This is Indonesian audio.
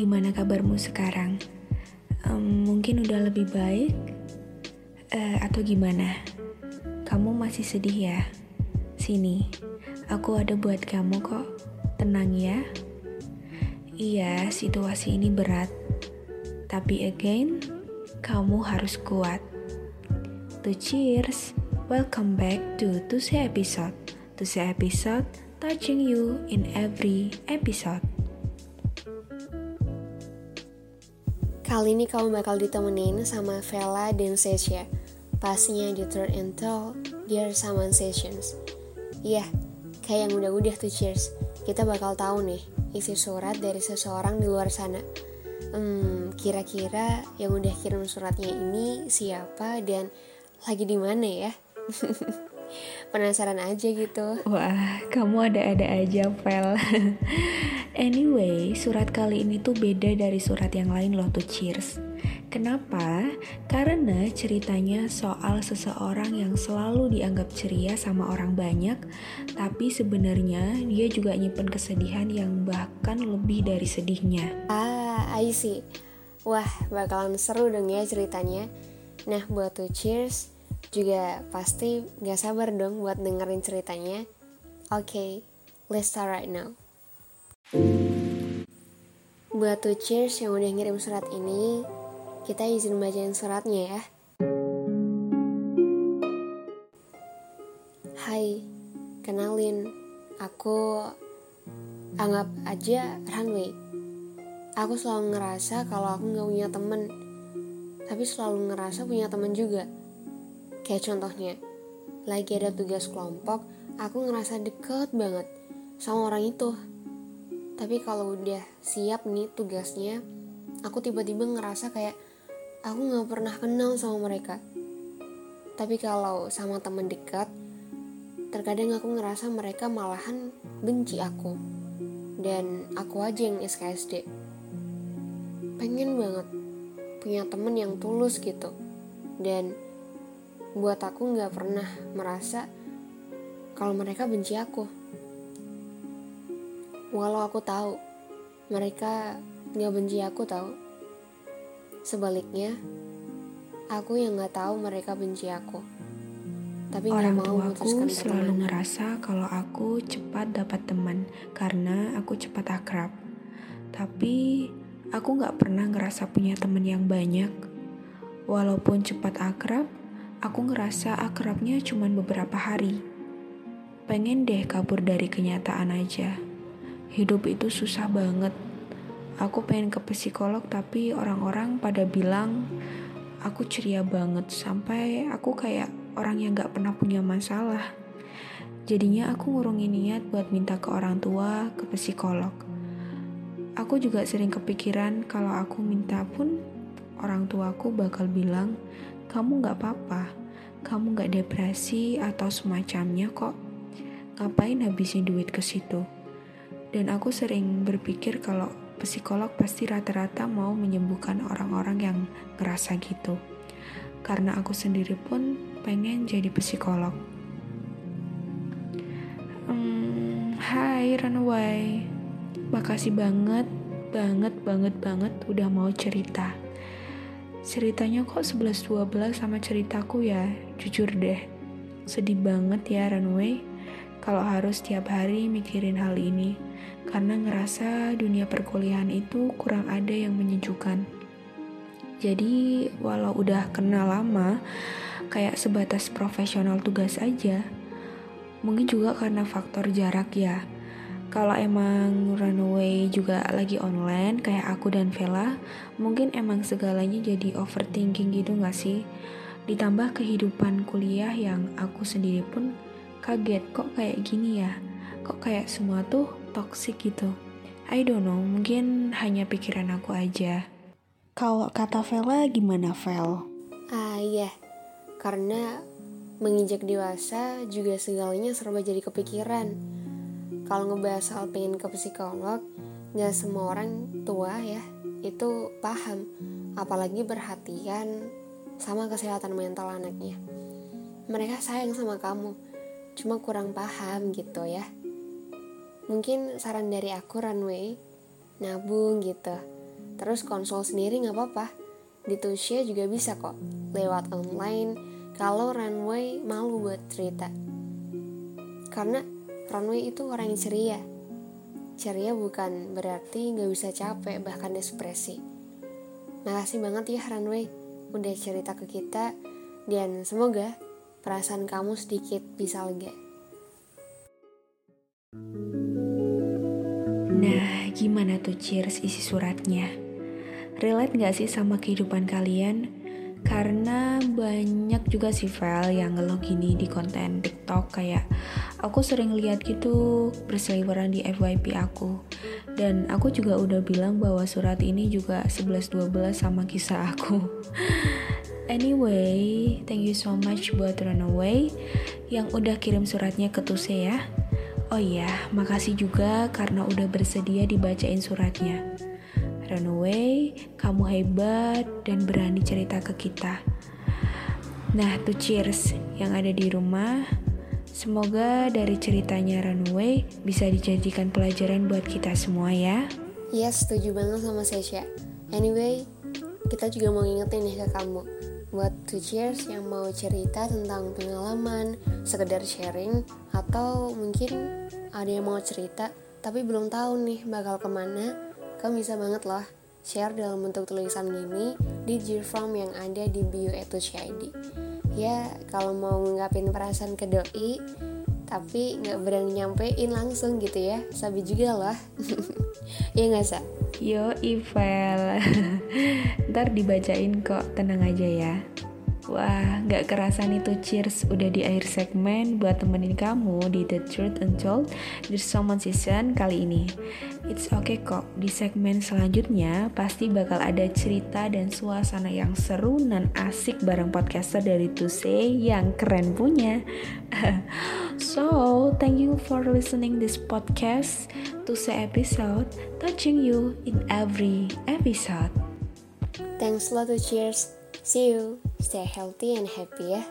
gimana kabarmu sekarang? Um, mungkin udah lebih baik? Uh, atau gimana? Kamu masih sedih ya? Sini, aku ada buat kamu kok. Tenang ya. Iya, situasi ini berat. Tapi again, kamu harus kuat. To cheers, welcome back to Tuse episode. Tuse episode touching you in every episode. Kali ini kamu bakal ditemenin sama Vela dan Sesha Pastinya di Third and Tall Dear Sessions. Iya, kayak yang udah-udah tuh cheers. Kita bakal tahu nih isi surat dari seseorang di luar sana. Hmm, kira-kira yang udah kirim suratnya ini siapa dan lagi di mana ya? Penasaran aja gitu. Wah, kamu ada-ada aja, Vel Anyway, surat kali ini tuh beda dari surat yang lain loh tuh cheers. Kenapa? Karena ceritanya soal seseorang yang selalu dianggap ceria sama orang banyak, tapi sebenarnya dia juga nyimpen kesedihan yang bahkan lebih dari sedihnya. Ah, I see. Wah, bakalan seru dong ya ceritanya. Nah, buat tuh cheers juga pasti gak sabar dong buat dengerin ceritanya. Oke, okay, let's start right now. Buat tuh cheers yang udah ngirim surat ini, kita izin bacain suratnya ya. Hai, kenalin, aku anggap aja Runway. Aku selalu ngerasa kalau aku gak punya temen, tapi selalu ngerasa punya temen juga. Kayak contohnya, lagi ada tugas kelompok, aku ngerasa deket banget sama orang itu tapi kalau udah siap nih tugasnya aku tiba-tiba ngerasa kayak aku nggak pernah kenal sama mereka. Tapi kalau sama temen dekat terkadang aku ngerasa mereka malahan benci aku. Dan aku aja yang SKSD pengen banget punya temen yang tulus gitu. Dan buat aku nggak pernah merasa kalau mereka benci aku Walau aku tahu mereka gak benci aku tahu. Sebaliknya, aku yang gak tahu mereka benci aku. Tapi Orang gak mau tuaku selalu ngerasa kalau aku cepat dapat teman karena aku cepat akrab. Tapi aku gak pernah ngerasa punya teman yang banyak. Walaupun cepat akrab, aku ngerasa akrabnya cuma beberapa hari. Pengen deh kabur dari kenyataan aja hidup itu susah banget. Aku pengen ke psikolog tapi orang-orang pada bilang aku ceria banget sampai aku kayak orang yang gak pernah punya masalah. Jadinya aku ngurungin niat buat minta ke orang tua ke psikolog. Aku juga sering kepikiran kalau aku minta pun orang tuaku bakal bilang kamu gak apa-apa, kamu gak depresi atau semacamnya kok. Ngapain habisin duit ke situ? Dan aku sering berpikir kalau psikolog pasti rata-rata mau menyembuhkan orang-orang yang ngerasa gitu. Karena aku sendiri pun pengen jadi psikolog. Hmm, hai Runaway, makasih banget, banget, banget, banget udah mau cerita. Ceritanya kok 11-12 sama ceritaku ya, jujur deh. Sedih banget ya Runway, kalau harus tiap hari mikirin hal ini karena ngerasa dunia perkuliahan itu kurang ada yang menyejukkan. Jadi, walau udah kenal lama, kayak sebatas profesional tugas aja. Mungkin juga karena faktor jarak ya. Kalau emang runaway juga lagi online kayak aku dan Vela, mungkin emang segalanya jadi overthinking gitu gak sih? Ditambah kehidupan kuliah yang aku sendiri pun kaget kok kayak gini ya. Kok kayak semua tuh toxic gitu. I don't know, mungkin hanya pikiran aku aja. Kalau kata Vela gimana Vel? Ah iya, karena menginjak dewasa juga segalanya serba jadi kepikiran. Kalau ngebahas soal pengen ke psikolog, gak semua orang tua ya itu paham, apalagi perhatian sama kesehatan mental anaknya. Mereka sayang sama kamu, cuma kurang paham gitu ya. Mungkin saran dari aku runway, nabung gitu. Terus konsol sendiri nggak apa-apa. Di Tusha juga bisa kok, lewat online, kalau Runway malu buat cerita. Karena Runway itu orang yang ceria. Ceria bukan berarti nggak bisa capek, bahkan depresi. Makasih banget ya Runway, udah cerita ke kita, dan semoga perasaan kamu sedikit bisa lega. Nah, gimana tuh cheers isi suratnya? Relate gak sih sama kehidupan kalian? Karena banyak juga sih file yang ngeluh gini di konten TikTok kayak aku sering lihat gitu berseliweran di FYP aku. Dan aku juga udah bilang bahwa surat ini juga 11-12 sama kisah aku. Anyway, thank you so much buat Runaway yang udah kirim suratnya ke Tuse ya. Oh iya, makasih juga karena udah bersedia dibacain suratnya. Runaway, kamu hebat dan berani cerita ke kita. Nah, tuh cheers yang ada di rumah. Semoga dari ceritanya Runaway bisa dijadikan pelajaran buat kita semua ya. Yes, setuju banget sama Sesha. Anyway, kita juga mau ngingetin nih ke kamu buat cheers yang mau cerita tentang pengalaman, sekedar sharing, atau mungkin ada yang mau cerita tapi belum tahu nih bakal ke mana, kamu bisa banget loh share dalam bentuk tulisan gini di From yang ada di bio ID. Ya, kalau mau ngungkapin perasaan ke doi, tapi nggak berani nyampein langsung gitu ya, sabi juga lah. Iya nggak sih? Yo Ivel Ntar dibacain kok tenang aja ya Wah, gak kerasa nih tuh cheers udah di akhir segmen buat temenin kamu di The Truth Untold The Someone Season kali ini. It's okay kok, di segmen selanjutnya pasti bakal ada cerita dan suasana yang seru dan asik bareng podcaster dari Tuse yang keren punya. so, thank you for listening this podcast Tuse episode, touching you in every episode. Thanks a lot to cheers. See you. Stay healthy and happy.